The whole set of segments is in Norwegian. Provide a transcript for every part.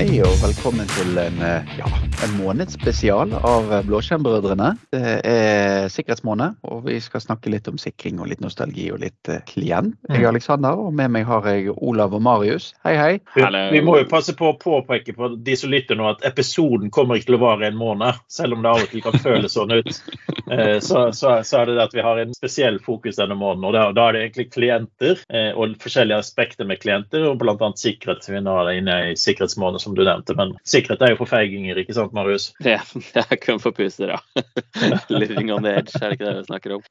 Hei og velkommen til en, eh, ja, en månedsspesial av eh, Blåskjermbrødrene. Det er sikkerhetsmåned, og vi skal snakke litt om sikring og litt nostalgi og litt eh, klient. Jeg er Alexander, og med meg har jeg Olav og Marius. Hei, hei. Vi, vi må jo passe på å påpeke på de som lytter nå, at episoden kommer ikke til å vare en måned. Selv om det av og til kan føles sånn ut. Eh, Så, så, så er det det at vi har en spesiell fokus denne måneden. og Da, da er det egentlig klienter og forskjellige aspekter med klienter, og bl.a. sikkerhet. Vi nå er inne i sikkerhetsmåned, som du nevnte. Men sikkerhet er jo for feiginger, ikke sant, Marius? Det, det er kun for puser, ja. Living on the edge, er det ikke det vi snakker om?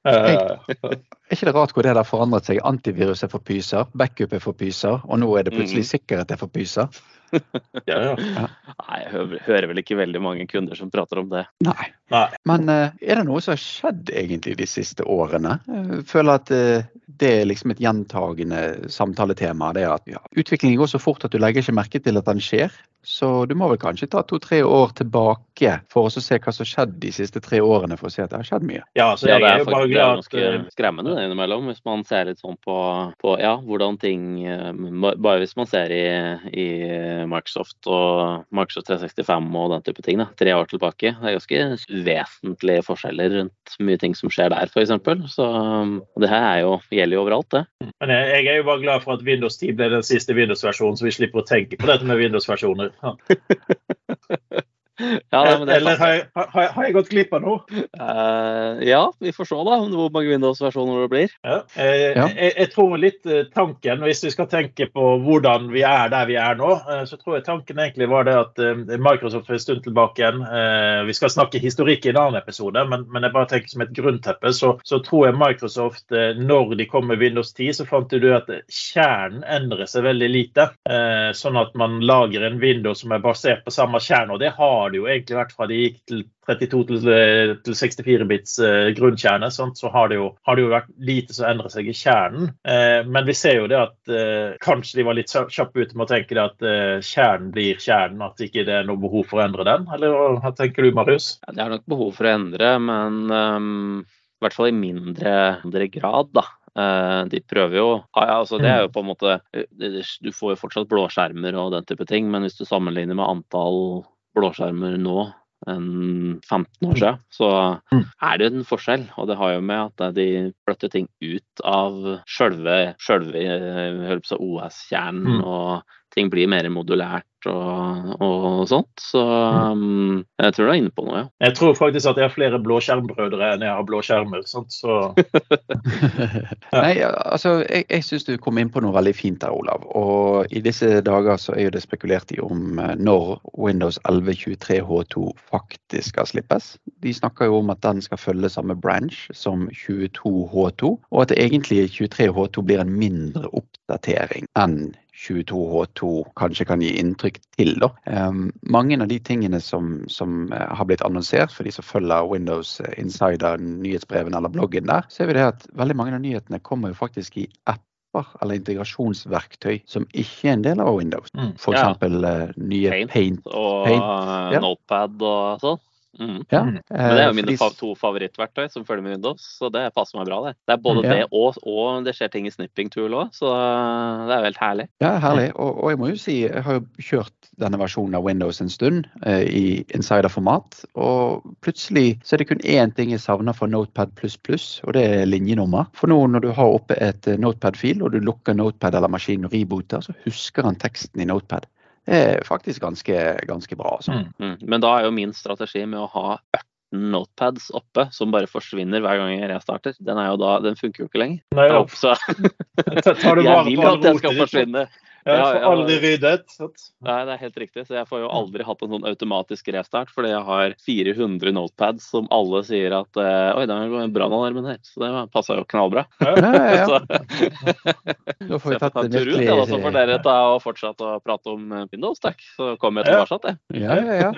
Er ikke det rart hvor det har forandret seg? Antivirus er for pyser, backup er for pyser, og nå er det plutselig sikkerhet er for pyser. ja, ja. Nei, jeg hører, hører vel ikke veldig mange kunder som prater om det. Nei. Nei. Men eh, er det noe som har skjedd egentlig de siste årene? Jeg føler at eh, det er liksom et gjentagende samtaletema. Det er at ja, utviklingen går så fort at du legger ikke merke til at den skjer. Så du må vel kanskje ta to-tre år tilbake for å se hva som har skjedd de siste tre årene, for å se at det har skjedd mye. ja, så Ja, det er er jo bare er glad at ganske eh, skremmende det innimellom, hvis man ser litt sånn på, på ja, hvordan ting eh, Bare hvis man ser i, i Microsoft og Microsoft 365 og den type ting, da, tre år tilbake. Det er ganske vesentlige forskjeller rundt mye ting som skjer der, f.eks. Så det her er jo, gjelder jo overalt, det. Men jeg, jeg er jo bare glad for at Windows 10 ble den siste Windows-versjonen, så vi slipper å tenke på dette med Windows-versjoner. Ja. Ja, nei, det er Eller har jeg, har, har jeg gått glipp av noe? Uh, ja, vi får se da hvor mange Windows-versjoner det blir. Ja. Jeg, Ja. Jeg, jeg tror litt eh, tanken, hvis vi skal tenke på hvordan vi er der vi er nå, eh, så tror jeg tanken egentlig var det at Microsoft for en stund tilbake igjen eh, Vi skal snakke historikk i en annen episode, men, men jeg bare tenker som et grunnteppe, så, så tror jeg Microsoft, når de kom med Windows 10, så fant du at kjernen endrer seg veldig lite. Eh, Sånn at man lager en Windows som er basert på samme kjerne, og det har det jo egentlig vært fra de gikk til 32 til, eh, til 64 bits eh, grunnkjerne, sant? så har det, jo, har det jo vært lite som endrer seg i kjernen. Eh, men vi ser jo det at eh, kanskje de var litt kjappe ute med å tenke det at eh, kjernen blir kjernen, at ikke det er noe behov for å endre den. Eller hva- tenker du, Marius? Ja, det er nok behov for å endre, men um, i hvert fall i mindre, mindre grad, da. Eh, de prøver jo ja, altså Det er jo på en måte Du får jo fortsatt blåskjermer og den type ting, men hvis du sammenligner med antall blåskjermer nå enn 15 år siden, så Mm. er det en forskjell. Og det har jo med at de flytter ting ut av sjølve, sjølve eh, OS-kjernen, Mm. og ting blir mer modulært og, og sånt. Så um, jeg tror du er inne på noe, ja. Jeg tror faktisk at jeg har flere blåskjermbrødre enn jeg har blåskjermer. Sant? Så Nei, altså, jeg, jeg syns du kom inn på noe veldig fint der, Olav. Og i disse dager så er jo det spekulert i om eh, når Windows 11.23 H2 faktisk skal slippes. De snakker jo om at den skal følge samme branch som 22 H2, og at egentlig 23 H2 blir en mindre oppdatering enn 22H2 kanskje kan gi inntrykk til. Da. Um, mange av de tingene som, som eh, har blitt annonsert for de som følger Windows Insider, nyhetsbrevene eller bloggen der, så er vi det at veldig mange av nyhetene kommer jo faktisk i apper eller integrasjonsverktøy som ikke er en del av Windows. Mm. F.eks. Ja. Uh, nye Paint. Paint. Og Paint, eh, ja. Notepad og sånn. Mm. Ja, Mm. Men det er jo eh, mine fordi- fa to favorittverktøy som følger med Windows, så det passer meg bra. Det Det er både Ja. det og, og det skjer ting i snipping tool òg, så det er jo helt herlig. Ja, herlig. Og, og jeg må jo si, jeg har jo kjørt denne versjonen av Windows en stund eh, i insider-format. Og plutselig så er det kun én ting jeg savner fra Notepad++, og det er linjenummer. For nå når du har oppe et eh, Notepad-fil, og du lukker Notepad eller maskinen og rebooter, så husker han teksten i Notepad. Er faktisk ganske, ganske bra. Altså. Mm. Mm. Men da er jo min strategi med å ha 18 notepads oppe, som bare forsvinner hver gang jeg restarter, den, er jo da, den funker jo ikke lenger. Nei, ja. Så Tar du jeg vil at den skal forsvinne. Ja, Ja, får aldri ryddet. Nei, det er helt riktig. Så jeg får jo aldri hatt en sånn automatisk restart, fordi jeg har 400 notepads som alle sier at eh, Oi, det går en brannalarmen her. Så det passa jo knallbra. Ja, ja, ja. Så, Da får så vi jeg får tatt ta det en tur ut, ja, da, så får dere ta og fortsette å prate om eh, Windows, takk. Så kommer jeg tilbake igjen. Ja, ja, ja.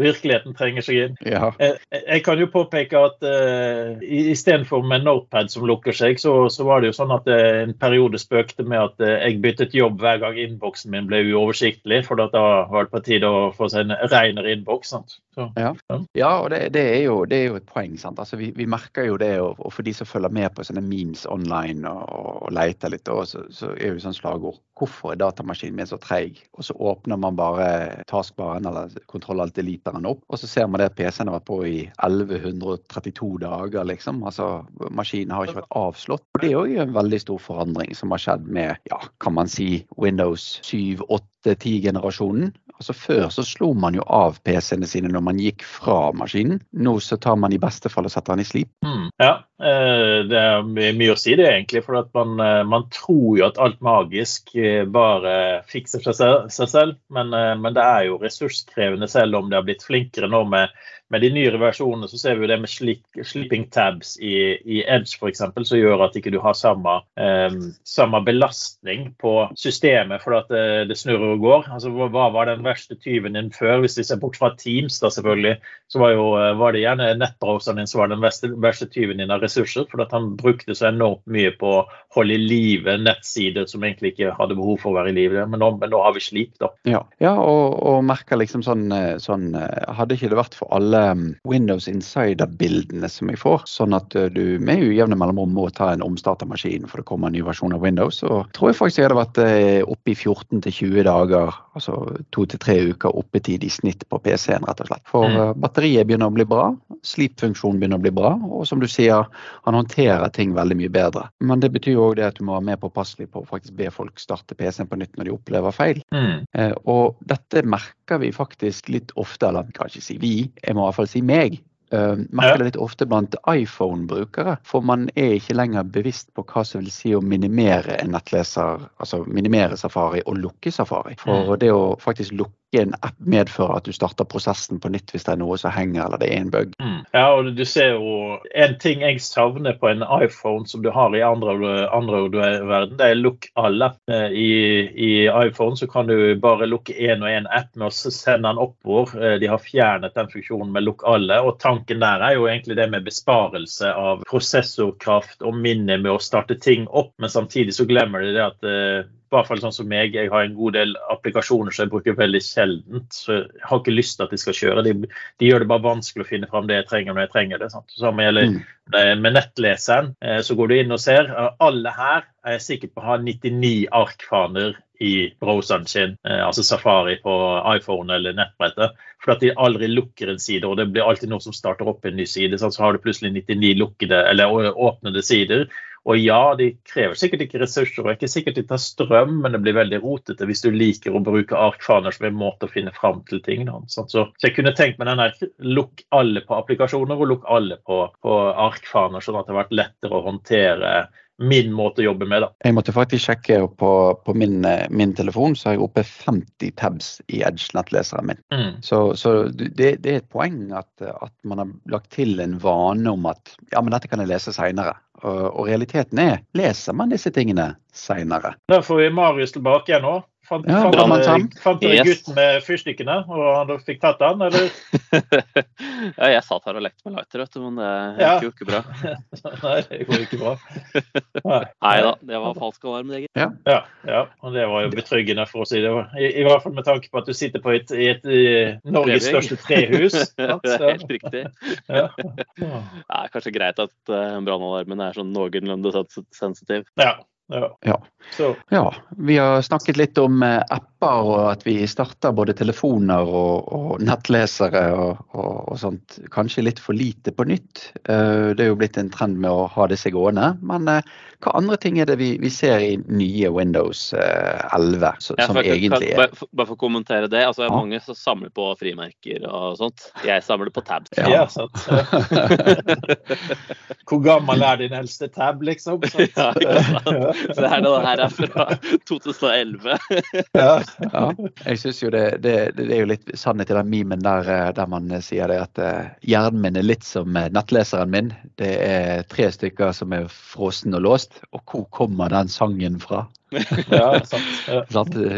Virkeligheten trenger seg inn. ja. Eh, Jeg kan jo påpeke at uh, istedenfor med Notepad som lukker seg, så, så var det jo sånn at eh, en periode spøkte med at eh, jeg byttet jobb hver gang innboksen min ble uoversiktlig, for da var det på tide å få seg en renere innboks. Så Ja. Ja, og det, det, er jo, det er jo et poeng. sant? Altså, vi, vi merker jo det, og, og for de som følger med på sånne memes online og, og leter litt, og så, så er jo sånn slagord Hvorfor er datamaskinen min så treig? Og så åpner man bare taskbaren eller kontroll alt eliteren opp, og så ser man det at PC-en har vært på i 1132 dager, liksom. Altså, maskinen har ikke vært avslått. Og det er jo en veldig stor forandring som har skjedd med, ja, kan man si, Windows 7, 8, 10-generasjonen. Altså Før så slo man jo av PC-ene sine når man gikk fra maskinen. Nå så tar man i beste fall og setter den i slip. Mm, ja, det er mye å si det egentlig. For man, eh, man tror jo at alt magisk eh, bare fikser seg selv. Men, eh, men det er jo ressurskrevende selv om det har blitt flinkere nå med, med de nyere versjonene. Så ser vi jo det med slik, sleeping tabs i, i Edge f.eks. som gjør at ikke du har samme, um, samme belastning på systemet for at det, det snurrer og går. Altså, hva var den verste tyven din før? Hvis vi ser bort fra Teams, da selvfølgelig, så var, jo, eh, var det gjerne nettbrowseren din som var den verste, verste tyven din av ressurser. For at han brukte så enormt mye på å holde i live nettsider som egentlig ikke hadde behov for å være i live. Men men nå har vi slik, da. Ja, ja og, og merker liksom sånn, sånn Hadde ikke det vært for alle mm, Windows Insider-bildene som jeg får, sånn at eh, du med ujevne mellomrom må ta en omstartermaskin for det kommer en ny versjon av Windows, så tror jeg faktisk jeg hadde vært eh, oppe i 14 til 20 dager, altså to til tre uker oppetid i snitt på PC-en, rett og slett. For Mm. eh, batteriet begynner å bli bra, sleep-funksjonen begynner å bli bra, og som du sier, han håndterer ting veldig mye bedre. Men det betyr jo òg det at du må være mer påpasselig på å faktisk be folk starte PC-en på nytt når de opplever feil. Mm. Eh, Og dette merker vi faktisk litt ofte, eller kan ikke si vi, jeg må i hvert fall si meg. Eh, merker det litt ofte blant iPhone-brukere. For man er ikke lenger bevisst på hva som vil si å minimere en nettleser, altså minimere Safari og lukke Safari. For det å faktisk lukke en app medfører at du starter prosessen på nytt hvis det er noe som henger eller det er en bug. Mm. Ja, og du ser jo En ting jeg savner på en iPhone som du har i andre verden, det er lukk alle. Eh, I, I iPhone så kan du bare lukke én og én app med å sende den oppover. Eh, De har fjernet den funksjonen med lukk alle. Og tanken der er jo egentlig det med besparelse av prosessorkraft og minne med å starte ting opp, men samtidig så glemmer de det at eh, hvert fall sånn som meg, jeg har en god del applikasjoner som jeg bruker veldig sjeldent. Så jeg har ikke lyst til at de skal kjøre. De, de gjør det bare vanskelig å finne fram det jeg trenger når jeg trenger det. Sant? Samme gjelder Mm. med nettleseren. Eh, Så går du inn og ser. Alle her er jeg sikker på å ha 99 arkfaner i browseren sin, eh, altså Safari på iPhone eller nettbrettet. For at de aldri lukker en side, og det blir alltid noe som starter opp en ny side. Sant? Så har du plutselig 99 lukkede eller åpnede sider. Og ja, de krever sikkert ikke ressurser, og er ikke sikkert de tar strøm, men det blir veldig rotete hvis du liker å bruke arkfaner som en måte å finne fram til ting. Da. Så, så jeg kunne tenkt meg den der lukk alle på applikasjoner og lukk alle på, på arkfaner, sånn at det har vært lettere å håndtere min måte å jobbe med. da. Jeg måtte faktisk sjekke på, på min, eh, min telefon, så har jeg oppe 50 tabs i Edge-nettleseren min. Mm. Så, så det, det er et poeng at, at man har lagt til en vane om at ja, men dette kan jeg lese seinere. Og, og realiteten er, leser man disse tingene seinere? Da får vi Marius tilbake igjen nå. Fant, Ja, fant, dere- fant dere Yes. gutten med fyrstikkene, og han fikk tatt han, eller? ja, jeg satt her og lekte med lighter, vet du, men det Ja. gikk jo ikke bra. Nei, det går ikke bra. Nei. Nei da, det var falsk alarm, det, gitt. Ja, ja, og det var jo betryggende for å si det. I, I hvert fall med tanke på at du sitter på et, i et i Norges største trehus. Det er helt riktig. ja. Det er kanskje greit at uh, brannalarmen er sånn noenlunde sensitiv. Ja, ja. Ja. Ja, vi har snakket litt om eh, apper og at vi starter både telefoner og, og nettlesere og, og, og sånt. Kanskje litt for lite på nytt. Eh, Det er jo blitt en trend med å ha disse gående. Men eh, hva andre ting er det vi, vi ser i nye Windows eh, 11 som, Ja, som for- egentlig er bare, for- bare for å kommentere det. altså Ja. Mange som samler på frimerker og sånt. Jeg samler på tabs. Ja. ja, sant. Hvor gammel er din eldste tab, liksom? Sant? Ja, ikke sant? Så det her, det her er fra 2011. Ja. Ja, jeg synes jo det, det, det er jo litt sannhet i den memen der, eh, der man eh, sier det at eh, hjernen min er litt som nettleseren min. Det er tre stykker som er frossen og låst. Og hvor kommer den sangen fra? Ja, sant. Ja.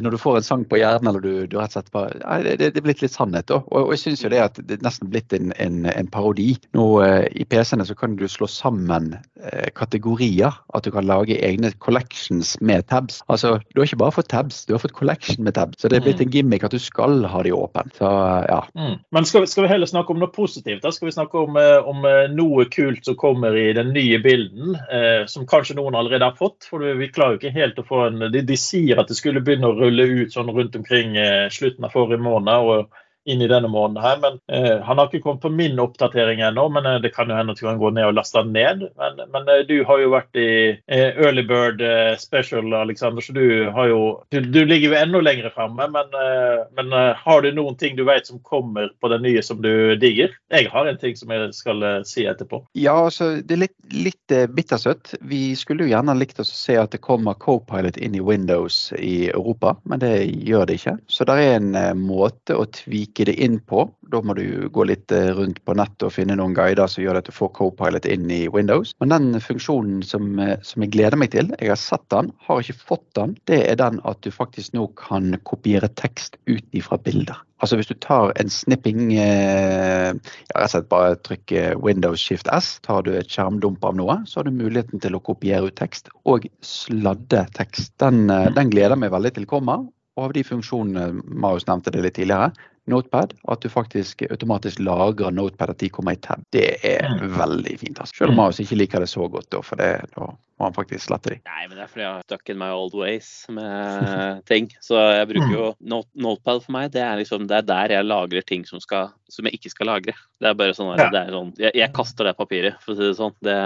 Når du får en sang på hjernen, eller du, du rett og slett bare Nei, det, det er blitt litt sannhet, da. Og, og jeg syns jo det at det er nesten blitt en, en, en parodi. Nå eh, I PC-ene så kan du slå sammen eh, kategorier. At du kan lage egne collections med tabs. Altså, du har ikke bare fått tabs, du har fått collection med tabs. Så det er blitt en gimmick at du skal ha de åpne. Så ja. Mm. Men skal vi, skal vi heller snakke om noe positivt? da? Skal vi snakke om, eh, om eh, noe kult som kommer i den nye bilden, eh, som kanskje noen allerede har fått? For vi klarer jo ikke helt å få en De, de sier at det skulle begynne å rulle ut sånn rundt omkring eh, slutten av forrige måned. og inn i denne måneden her, men eh, Han har ikke kommet på min oppdatering ennå, men eh, det kan jo hende at han går gå ned og laste den ned. Men, men eh, du har jo vært i eh, Early Bird eh, Special, Alexander, så du har jo Du, du ligger jo enda lenger framme, men, eh, men har du noen ting du vet som kommer på den nye som du digger? Jeg har en ting som jeg skal si etterpå. Ja, altså, det er litt, litt bittersøtt. Vi skulle jo gjerne likt oss å se at det kommer co-pilot inn i Windows i Europa, men det gjør det ikke. Så det er en måte å tvike det inn på. Da må du gå litt eh, rundt på nettet og finne noen guider som gjør at du får Copilot inn i Windows. Men den funksjonen som, eh, som jeg gleder meg til, jeg har sett den, har ikke fått den, det er den at du faktisk nå kan kopiere tekst ut ifra bilder. Altså Hvis du tar en snipping eh, ja, rett og slett Bare trykk Windows Shift S, tar du et skjermdump av noe, så har du muligheten til å kopiere ut tekst og sladde tekst. Den, eh, den gleder meg veldig til kommer. Og av de funksjonene Marius nevnte det litt tidligere, Notepad, at du faktisk automatisk lagrer Notepad at de kommer i tab. Det er veldig fint. Altså. Selv om Marius ikke liker det så godt, da, for det, da må han faktisk slette de. Nei, men det er fordi jeg har stuck in my old ways med ting. Så jeg bruker jo Note, Notepad for meg. Det er liksom, det er der jeg lagrer ting som, skal, som jeg ikke skal lagre. Det er bare sånn, Ja. det er sånn jeg, jeg kaster det papiret, for å si det sånn. Det,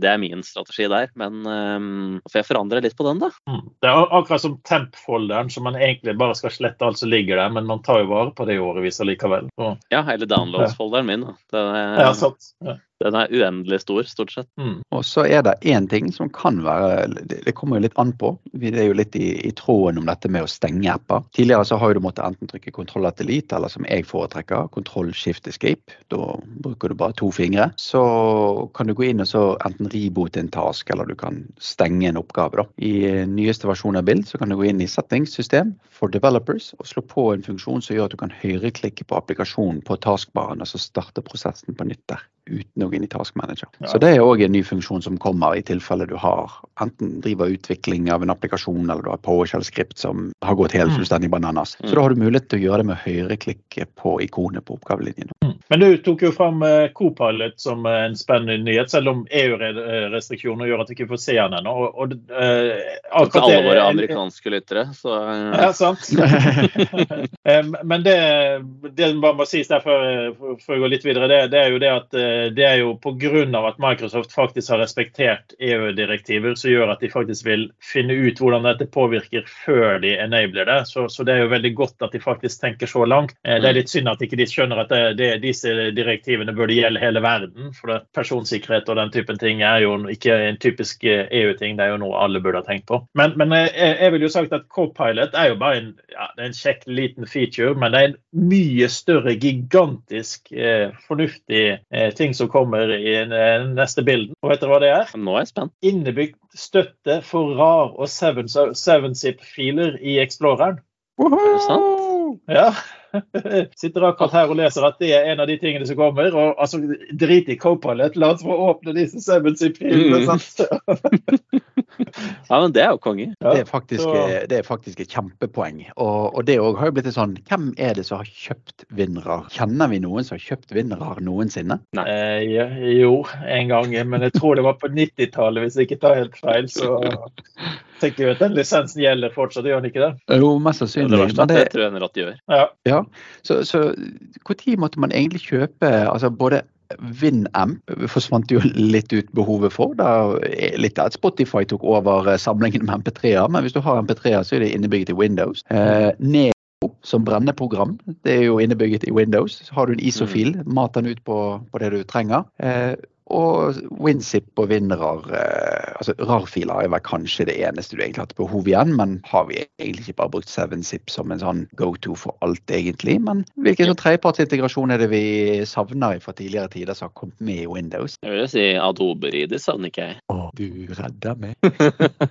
det er min strategi der. Men um, får jeg forandre litt på den, da? Mm. Det er akkurat som temp-folderen, som man egentlig bare skal slette alt som ligger der, men man tar jo vare på det i årevis allikevel. Så, Ja, eller downloads-folderen min. Da. Den, ja, sant. Ja. Den er uendelig stor, stort sett. Mm. Og så er det én ting som kan være Det kommer jo litt an på. Vi er jo litt i, i tråden om dette med å stenge apper. Tidligere så har du måttet enten trykke kontroll atelite, delete, eller som jeg foretrekker, kontroll shift escape. Da bruker du bare to fingre. Så kan du gå inn og så enten ribote en task, eller du kan stenge en oppgave. da. I nyeste versjon av Bild så kan du gå inn i settings-system for developers og slå på en funksjon som gjør at du kan høyreklikke på applikasjonen på taskbaren, og så starte prosessen på nytt der uten å gå inn i Task Manager. Ja. Så det er òg en ny funksjon som kommer i tilfelle du har enten driver utvikling av en applikasjon eller du har PowerShell-skript som har gått helt Mm. fullstendig bananas. Mm. Så da har du mulighet til å gjøre det med høyreklikket på ikonet på oppgavelinjen. Mm. Men du tok jo fram eh, Copilot som eh, en spennende nyhet, selv om EU-restriksjoner gjør at vi ikke får se den ennå. Og, og, eh, Til alle våre amerikanske lyttere, så eh, Ja, sant. Men det, det man må sies der før, før gå går litt videre, det, det er jo det at eh, det er jo pga. at Microsoft faktisk har respektert EU-direktiver, som gjør at de faktisk vil finne ut hvordan dette påvirker før de enabler det. Så, så det er jo veldig godt at de faktisk tenker så langt. Eh, Det er litt synd at ikke de skjønner at det, det, disse direktivene burde gjelde hele verden. For det, personsikkerhet og den typen ting er jo ikke en typisk eh, EU-ting, det er jo noe alle burde ha tenkt på. Men, men jeg, jeg vil jo sagt at Copilot er jo bare en, ja, det en kjekk liten feature, men det er en mye større, gigantisk, eh, fornuftig eh, ting som kommer i eh, neste bilde. Og vet dere hva det er? nå er jeg spent. Innebygd støtte for RAR og 7-zip-filer i Exploreren. Er det sant? Ja. Sitter akkurat her og leser at det er en av de tingene som kommer. Og altså, drit i Copilot, la oss få åpne disse 7-zip-filene. Mm. Ja, men det er jo konge. Ja, Det, er faktisk, så- det er faktisk et kjempepoeng. Og, og det òg har jo blitt sånn Hvem er det som har kjøpt vinnere? Kjenner vi noen som har kjøpt vinnere noensinne? Eh, ja, jo, en gang, men jeg tror det var på 90-tallet, hvis jeg ikke tar helt feil. Så tenker jeg at den lisensen gjelder fortsatt, gjør den ikke det? Jo, mest sannsynlig. Men det, det, tror jeg at de gjør. Ja. Ja, så, så når måtte man egentlig kjøpe altså både Winamp forsvant jo litt ut behovet for. Da er litt av at Spotify tok over eh, samlingen med MP3-er, men hvis du har MP3-er, så er det innebygget i Windows. Eh, Neo som brenneprogram, det er jo innebygget i Windows. Så har du en ISO-fil, mat den ut på, på det du trenger. Eh, og WinZip og WinRAR eh, altså RAR-filer er vel kanskje det eneste du egentlig har hatt behov igjen, men har vi egentlig ikke bare brukt 7zip som en sånn go-to for alt, egentlig? Men hvilken sånn tredjepartsintegrasjon er det vi savner fra tidligere tider som har kommet med i Windows? Jeg vil jo si Adobe Ridis savner ikke jeg. Å, du redder meg.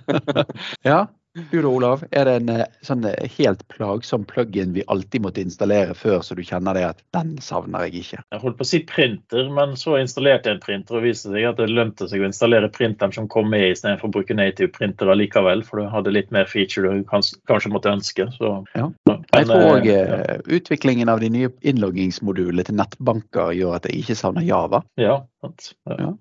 ja. Du da, Olav. Er det en eh, sånn eh, helt plagsom plug-in vi alltid måtte installere før, så du kjenner det at den savner jeg ikke? Jeg holdt på å si printer, men så installerte jeg en printer og viste seg at det lønte seg å installere printeren som kom med istedenfor å bruke native printer likevel, for du hadde litt mer feature du kanskje måtte ønske. Så, ja. Men, jeg tror òg ja. utviklingen av de nye innloggingsmodulene til nettbanker gjør at jeg ikke savner Java. Ja, ja,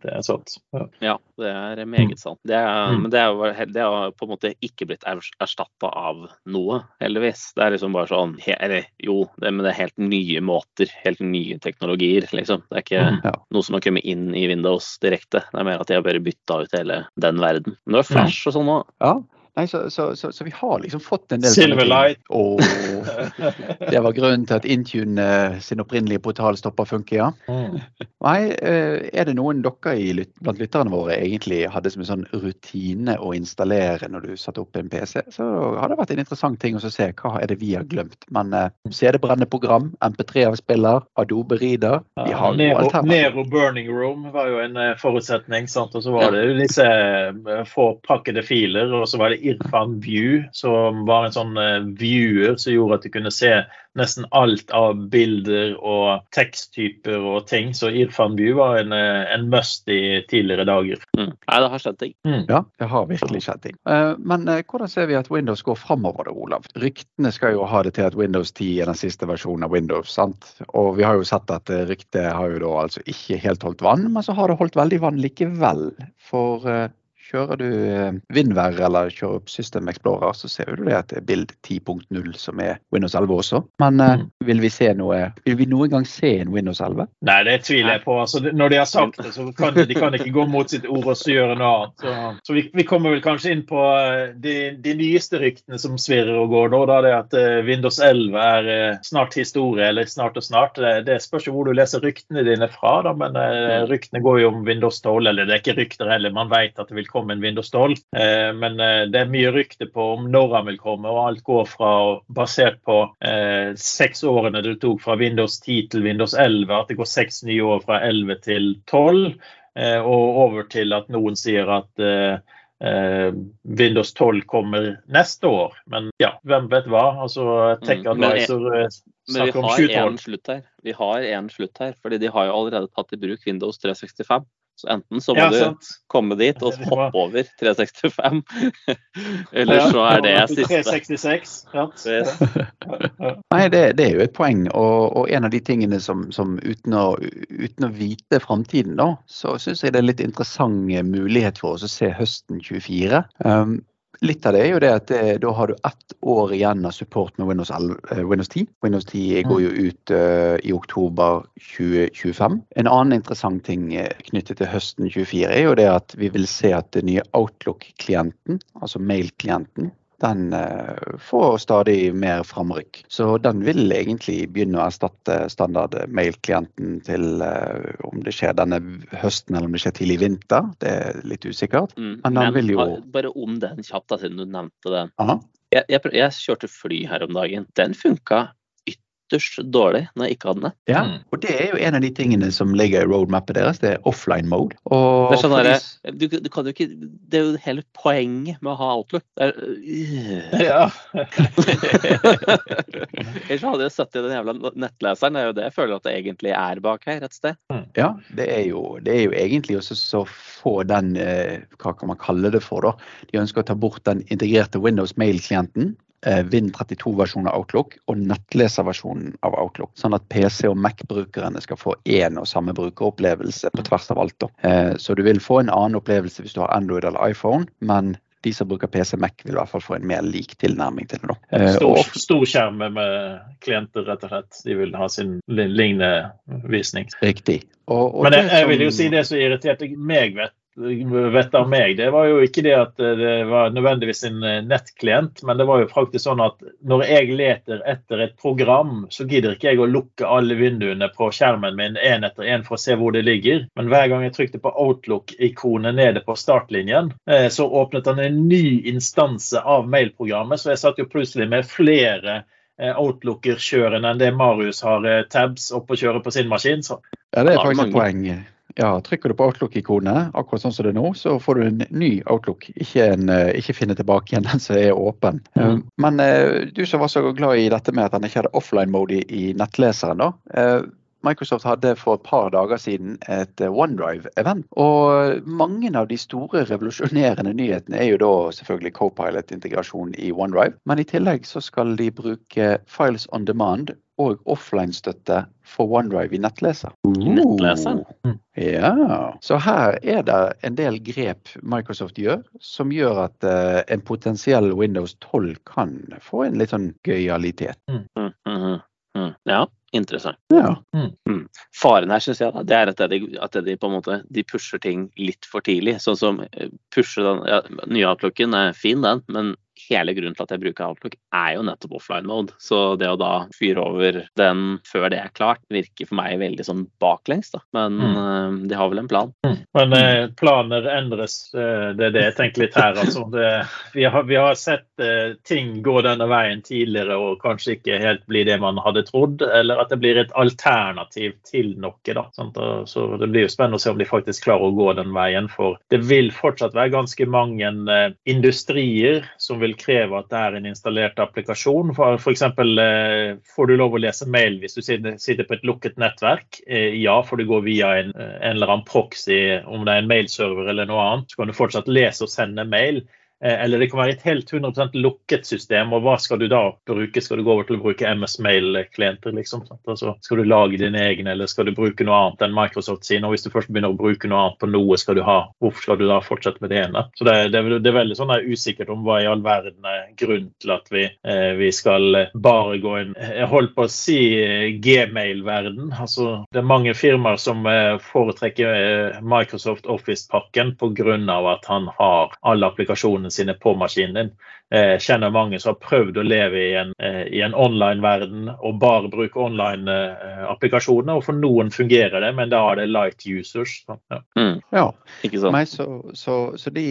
det er sant. Ja, det er meget sant. Det er, mm. Men det, er, det har på en måte ikke blitt erstatta av noe, heldigvis. Det er liksom bare sånn Eller jo, det, men det er helt nye måter, helt nye teknologier, liksom. Det er ikke mm, ja. noe som har kommet inn i Windows direkte. Det er mer at de har bare bytta ut hele den verden. Men det var Flash og sånn òg. Ja. Nei, så, så, så, så, vi har liksom fått en del Silverlight. Oh, det var grunnen til at Intune uh, sin opprinnelige portal stoppa å funke, ja. Mm. Nei, uh, er det noen dere i, blant lytterne våre egentlig hadde som en sånn rutine å installere når du satte opp en PC, så har det vært en interessant ting å se hva er det vi har glemt. Men uh, CD-brennende program, MP3-avspiller, Adobe Reader vi har ja, Nero, Nero Burning Room var jo en forutsetning, sant? og så var det disse få pakkede filer, og så var det Irfan View, som var en sånn eh, viewer som gjorde at du kunne se nesten alt av bilder og teksttyper og ting. Så Irfan View var en, eh, en must i tidligere dager. Mm. Nei, det har skjedd ting. Mm. Ja, det har virkelig skjedd ting. Eh, men hvordan ser vi at Windows går framover, Olav? Ryktene skal jo ha det til at Windows 10 er den siste versjonen av Windows. sant? Og vi har jo sett at ryktet har jo da altså ikke helt holdt vann, men så har det holdt veldig vann likevel. For Kjører du Vindvær eller kjører opp System Explorer, så ser du det at det er Bild 10.0 som er Windows 11 også. Men mm. vil vi se noe Vil vi noen gang se en Windows 11? Nei, det tviler jeg på. Altså, når de har sagt det, så kan de, de kan ikke gå mot sitt ord og så gjøre noe annet. Så, så vi, vi, kommer vel kanskje inn på eh, de, de nyeste ryktene som svirrer og går nå. Da det at Windows 11 er snart historie, eller snart og snart. Det, det spørs jo hvor du leser ryktene dine fra, da, men uh, ryktene går jo om Windows 12. Eller det er ikke rykter heller, man vet at det vil komme komme en Windows 12. Eh, men eh, det er mye rykte på om når han vil komme, og alt går fra basert på eh, seks årene det tok fra Windows 10 til Windows 11, at det går seks nye år fra 11 til 12, og over til at noen sier at Windows 12 kommer neste år. Men ja, hvem vet hva? Altså, Tech mm, snakker om 2012. Vi har en slutt her, fordi de har jo allerede tatt i bruk Windows 365. Så enten så må ja, du komme dit og hoppe over 365, eller så er det siste. 366, ja. Nei, det, det, er jo et poeng. Og, og en av de tingene som, som uten, å, uten, å, vite framtiden, da, så syns jeg det er litt interessant mulighet for oss å se høsten 24. Um, Litt av det er jo det at det, eh, da har du ett år igjen av support med Windows, 11, uh, eh, Windows 10. Windows 10 går jo ut uh, i oktober 2025. En annen interessant ting knyttet til høsten 24 er jo det at vi vil se at den nye Outlook-klienten, altså mail-klienten, den eh, får stadig mer framrykk. Så den vil egentlig begynne å erstatte standard mail-klienten til eh, om det skjer denne høsten eller om det skjer tidlig vinter. Det er litt usikkert. Mm, men den men, vil jo Bare om den kjapt, da, siden du nevnte den. Jeg, jeg, jeg, kjørte fly her om dagen. Den funka ytterst dårlig når jeg ikke hadde nett. Ja, mm. og det er jo en av de tingene som ligger i roadmappet deres. Det er offline mode. Og det, er sånn der, du, du kan jo ikke, det er jo hele poenget med å ha Outlook. Det er, øh. ja. Ellers hadde jeg sittet i den jævla nettleseren. Det er jo det jeg føler at det egentlig er bak her et sted. Mm. Ja, det er jo, det er jo egentlig også så få den eh, Hva kan man kalle det for, da? De ønsker å ta bort den integrerte Windows Mail-klienten Win32-versjonen av Outlook og nettleserversjonen av Outlook. Sånn at PC- og Mac-brukerne skal få én og samme brukeropplevelse på tvers av alt. Eh, så du vil få en annen opplevelse hvis du har Android eller iPhone, men de som bruker PC Mac, vil i hvert fall få en mer lik tilnærming til det. Eh, stor, stor skjerm med klienter, rett og slett. De vil ha sin lignende visning. Riktig. Og, og Men jeg, jeg, vil jo si det som irriterte meg vet, vet av meg, det var jo ikke det at det var nødvendigvis en eh, nettklient, men det var jo faktisk sånn at når jeg leter etter et program, så gidder ikke jeg å lukke alle vinduene på skjermen min én etter én for å se hvor det ligger. Men hver gang jeg trykte på Outlook-ikonet nede på startlinjen, eh, så åpnet han en ny instanse av mailprogrammet, så jeg satt jo plutselig med flere eh, Outlooker-kjørende enn det Marius har tabs oppe å kjøre på sin maskin. Så. Ja, det er faktisk et poeng Ja, trykker du på Outlook-ikonet, akkurat sånn som det er nå, så får du en ny Outlook. Ikke, en, eh, ikke finne tilbake igjen den som er åpen. Mm. Men du som var så glad i dette med at den ikke hadde offline-mode i, nettleseren, da. Microsoft hadde for et par dager siden et OneDrive-event. Og mange av de store revolusjonerende nyhetene er jo da selvfølgelig Copilot-integrasjon i OneDrive. Men i tillegg så skal de bruke Files on Demand og offline-støtte for OneDrive i nettleser. Nettleser? Uh, ja. Så her er det en del grep Microsoft gjør, som gjør at uh, en potensiell Windows 12 kan få en litt sånn gøyalitet. Mm. Mm, mm, ja, interessant. Ja. Mm. mm. Faren her synes jeg da, det er at de, at de, på en måte de pusher ting litt for tidlig. Sånn som eh, pusher den ja, Nye Outlooken er fin, den, men hele grunnen til at jeg bruker Outlook, er jo nettopp offline mode. Så det å da fyre over den før det er klart, virker for meg veldig sånn baklengs. da. Men mm. uh, de har vel en plan. Mm. Men uh, planer endres. Uh, det er det jeg tenker litt her. altså. Det, vi, har, vi, har, sett ting gå denne veien tidligere og kanskje ikke helt bli det man hadde trodd. Eller at det blir et alternativ til noe. da. Sant? Så Det blir jo spennende å se om de faktisk klarer å gå den veien. For det vil fortsatt være ganske mange industrier som vil kreve at det er en installert applikasjon. F.eks. Eh, får du lov å lese mail hvis du sitter på et lukket nettverk? Eh, ja, for du går via en, en eller annen proxy, om det er en mailserver eller noe annet. Så kan du fortsatt lese og sende mail. Eh, eller det kan være et helt 100% lukket system, og hva skal du da bruke? Skal du gå over til å bruke MS Mail-klienter, liksom? Altså, skal du lage dine egne, eller skal du bruke noe annet enn Microsoft sin? Og hvis du først begynner å bruke noe annet på noe, skal du ha, hvorfor skal du da fortsette med det ene? Så det, det, det er veldig sånn usikkert om hva i all verden er grunnen til at vi, eh, vi skal bare gå inn Jeg holdt på å si eh, gmail-verden. Altså, det er mange firmaer som eh, foretrekker Microsoft Office-pakken pga. at han har alle applikasjonene applikasjonene sine på maskinen din. Jeg eh, kjenner mange som har prøvd å leve i en, eh, i en online-verden og bare bruke online-applikasjoner. og For noen fungerer det, men da er det light users. Ja, mm. ja. ikke sant? Nei, så, så, så de,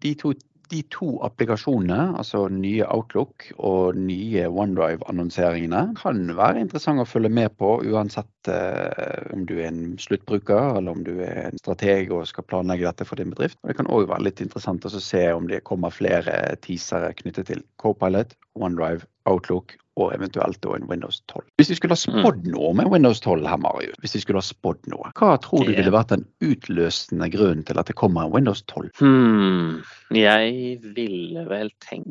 de to de to applikasjonene, altså nye Outlook og nye OneDrive-annonseringene, kan være interessante å følge med på uansett eh, om du er en sluttbruker eller om du er en strateg og skal planlegge dette for din bedrift. Og det kan òg være litt interessant å se om det kommer flere teasere knyttet til Copilot, OneDrive, Outlook og eventuelt en Windows 12. Hvis vi skulle ha mm. spådd noe med Windows 12 her, Mario, hvis vi skulle ha spådd noe, hva tror du ville vært den utløsende grunnen til at det kommer en Windows 12? Hmm. Jeg ville vel tenkt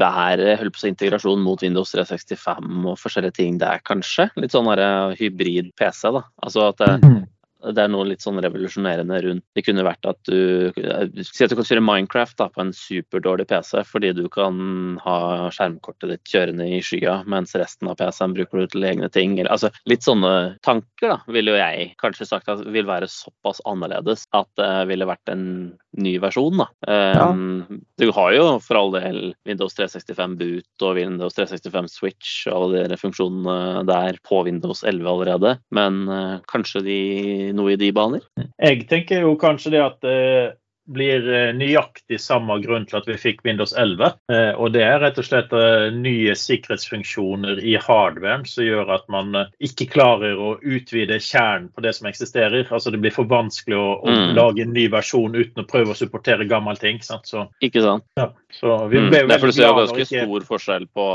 bedre holdt på integrasjon mot Windows 365 og forskjellige ting der, kanskje. Litt sånn hybrid PC, da. Altså at det, mm det er noe litt sånn revolusjonerende rundt. Det kunne vært at du Si at du kan kjøre Minecraft da, på en superdårlig PC fordi du kan ha skjermkortet ditt kjørende i skya, mens resten av PC-en bruker du til egne ting. Altså, litt sånne tanker da, ville jo jeg kanskje sagt at vil være såpass annerledes at det ville vært en ny versjon. da. Ja. Um, du har jo for all del Windows 365 Boot og Windows 365 Switch og alle de funksjonene der på Windows 11 allerede, men uh, kanskje de noe i de baner? Jeg tenker jo kanskje det at det blir eh, nøyaktig samme grunn til at vi fikk Windows 11. Eh, og Det er rett og slett nye sikkerhetsfunksjoner i hardwaren som gjør at man ikke klarer å utvide kjernen på det som eksisterer. Altså Det blir for vanskelig å, å mm. lage en ny versjon uten å prøve å supportere gammel ting. Sant? Så, ikke sant? Ja, så vi mm. ble mm. Derfor ser du ganske ikke... stor forskjell på,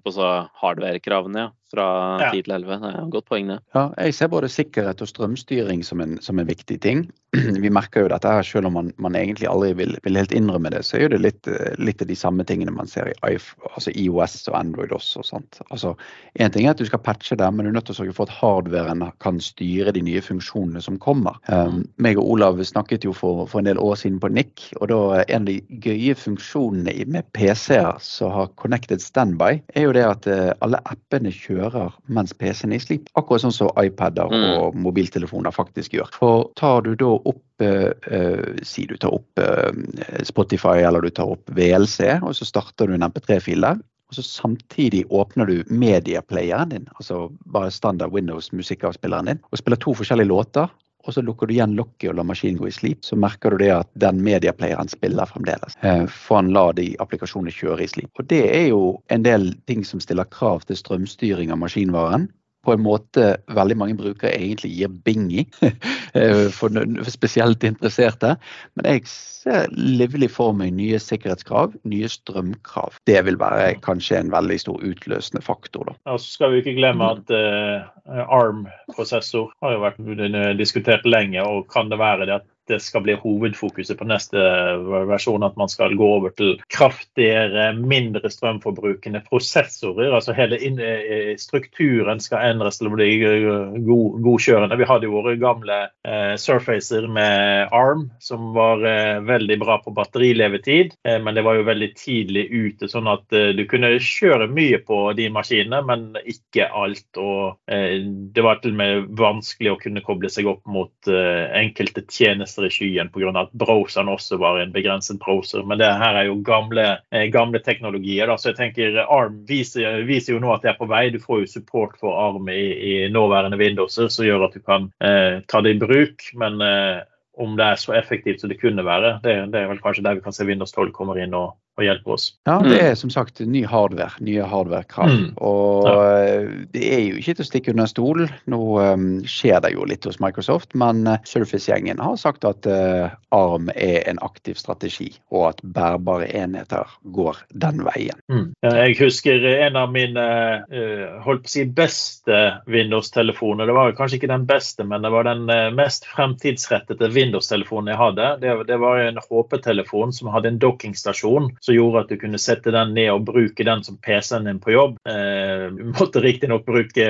på hardware-kravene. ja fra ja. 10 til 11. Det er et godt poeng, det. Ja, jeg ser både sikkerhet og strømstyring som en, som en viktig ting. Vi merker jo dette her, selv om man, man egentlig aldri vil, vil, helt innrømme det, så er det litt, litt av de samme tingene man ser i iPhone, altså IOS og Android også. Sant? Altså, en ting er at du skal patche det, men du er nødt til å sørge for at hardwaren kan styre de nye funksjonene som kommer. Um, meg og Olav snakket jo for, for, en del år siden på NIC, og da en av de gøye funksjonene med PC-er som har connected standby, er jo det at uh, alle appene kjører kjører mens PC-en er i slip. Akkurat sånn som iPader mm. og mobiltelefoner faktisk gjør. For tar du da opp Uh, si du tar opp uh, Spotify eller du tar opp VLC, og så starter du en MP3-fil der. Og så samtidig åpner du mediaplayeren din, altså bare standard Windows musikkavspilleren din, og spiller to forskjellige låter og så lukker du igjen lokket og lar maskinen gå i slip, så merker du det at den mediaplayeren spiller fremdeles. Eh, for han lar de applikasjonene kjøre i slip. Og det er jo en del ting som stiller krav til strømstyring av maskinvaren. På en måte veldig mange brukere egentlig gir bing i, for spesielt interesserte. Men jeg ser livlig for meg nye sikkerhetskrav, nye strømkrav. Det vil være kanskje en veldig stor utløsende faktor. Da. Ja, så skal vi ikke glemme at uh, ARM-prosessor har jo vært diskutert lenge, og kan det være det at det skal bli hovedfokuset på neste versjon. At man skal gå over til kraftigere, mindre strømforbrukende prosessorer. altså Hele eh, strukturen skal endres til å bli god, godkjørende. Vi hadde jo våre gamle eh, Surfacer med ARM, som var eh, veldig bra på batterilevetid. Eh, men det var jo veldig tidlig ute, sånn at eh, du kunne kjøre mye på de maskinene, men ikke alt. Og eh, det var til og med vanskelig å kunne koble seg opp mot enkelte tjenester browser i skyen pga. at browseren også var en begrenset browser. Men det her er jo gamle, eh, gamle teknologier. Da. Så jeg tenker ARM viser, viser, jo nå at det er på vei. Du får jo support for ARM i, i nåværende Windowser, som gjør at du kan eh, ta det i bruk. Men eh, om det er så effektivt som det kunne være, det, det, er vel kanskje der vi kan se Windows 12 kommer inn og, og hjelpe oss. Ja, det mm. er som sagt ny hardware, nye hardware-krav. Mm. Og ja. Eh, det er jo ikke til å stikke under stol. Nå um, skjer det jo litt hos Microsoft, men uh, Surface-gjengen har sagt at uh, ARM er en aktiv strategi, og at bærbare enheter går den veien. Mm. Jeg husker en av mine uh, holdt på å si beste Windows-telefoner. Det var kanskje ikke den beste, men det var den mest fremtidsrettede Windows-telefonen jeg hadde. Det, det var en HP-telefon som hadde en dockingstasjon som gjorde at du kunne sette den ned og bruke den som PC-en din på jobb. Eh, måtte riktignok bruke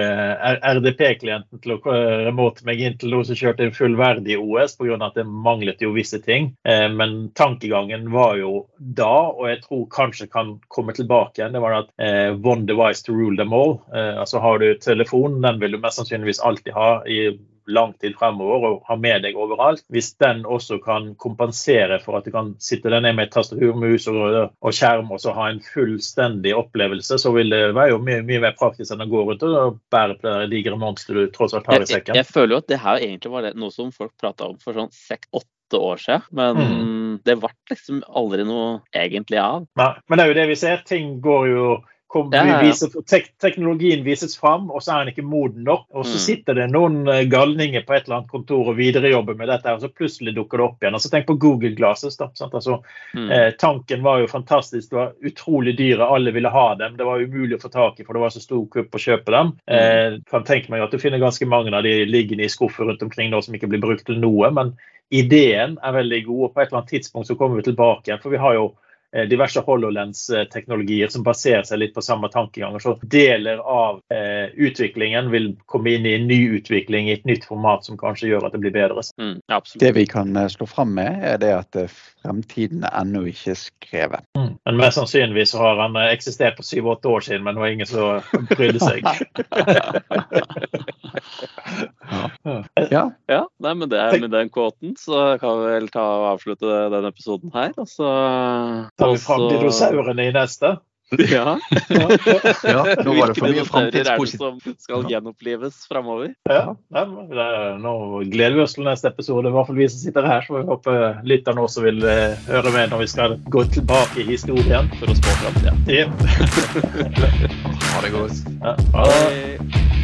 RDP-klienten til å remote meg inn til noe som kjørte en fullverdig OS, pga. at det manglet jo visse ting. Eh, men tankegangen var jo da, og jeg tror kanskje kan komme tilbake igjen, det var at eh, one device to rule them all. Eh, altså Har du telefon, den vil du mest sannsynligvis alltid ha i lang tid fremover og ha med deg overalt. Hvis den også kan kompensere for at du kan sitte der ned med et tastatur, mus og, og, skjerm og så ha en fullstendig opplevelse, så vil det være jo mye, mye mer praktisk enn å gå rundt og bære på det digre monsteret du tross alt har i sekken. Jeg, jeg, føler jo at det her egentlig var det, noe som folk prata om for sånn seks-åtte år siden, men mm. det ble liksom aldri noe egentlig av. Nei, men det er jo det vi ser. Ting går jo Kom, ja, ja. Viser, tek, teknologien vises fram, og så er den ikke moden nok. Og så mm. sitter det noen eh, galninger på et eller annet kontor og viderejobber med dette, og så plutselig dukker det opp igjen. Altså, tenk på Google Glasses. da, altså, mm. eh, Tanken var jo fantastisk. Det var utrolig dyre, alle ville ha dem. Det var umulig å få tak i, for det var så stor kupp å kjøpe dem. Mm. Eh, kan tenke meg at Du finner ganske mange av de liggende i skuffer rundt omkring nå som ikke blir brukt til noe. Men ideen er veldig god, og på et eller annet tidspunkt så kommer vi tilbake igjen. For vi har jo diverse HoloLens-teknologier som baserer seg litt på samme tankeganger. Så deler av eh, utviklingen vil komme inn i en ny utvikling i et nytt format som kanskje gjør at det blir bedre. Mm, det vi kan eh, slå fram med, er det at eh, fremtiden er ennå ikke skrevet. Mm. Men mest sannsynligvis har han eksistert for syv-åtte år siden, men det var ingen som brydde seg. ja. ja. ja nei, men det er med den kvoten så kan vi vel ta og avslutte denne episoden her. Og så tar vi fram dinosaurene i neste. Ja. ja. Nå var det for mye framtidspositivt. som skal gjenopplives framover? Ja. ja nå gleder vi oss til neste episode. I hvert fall vi som sitter her. Så vi håper lytterne også vil uh, høre med når vi skal gå tilbake i historien. For å spå framtida. Ja. ha det godt. Ja. Ha det.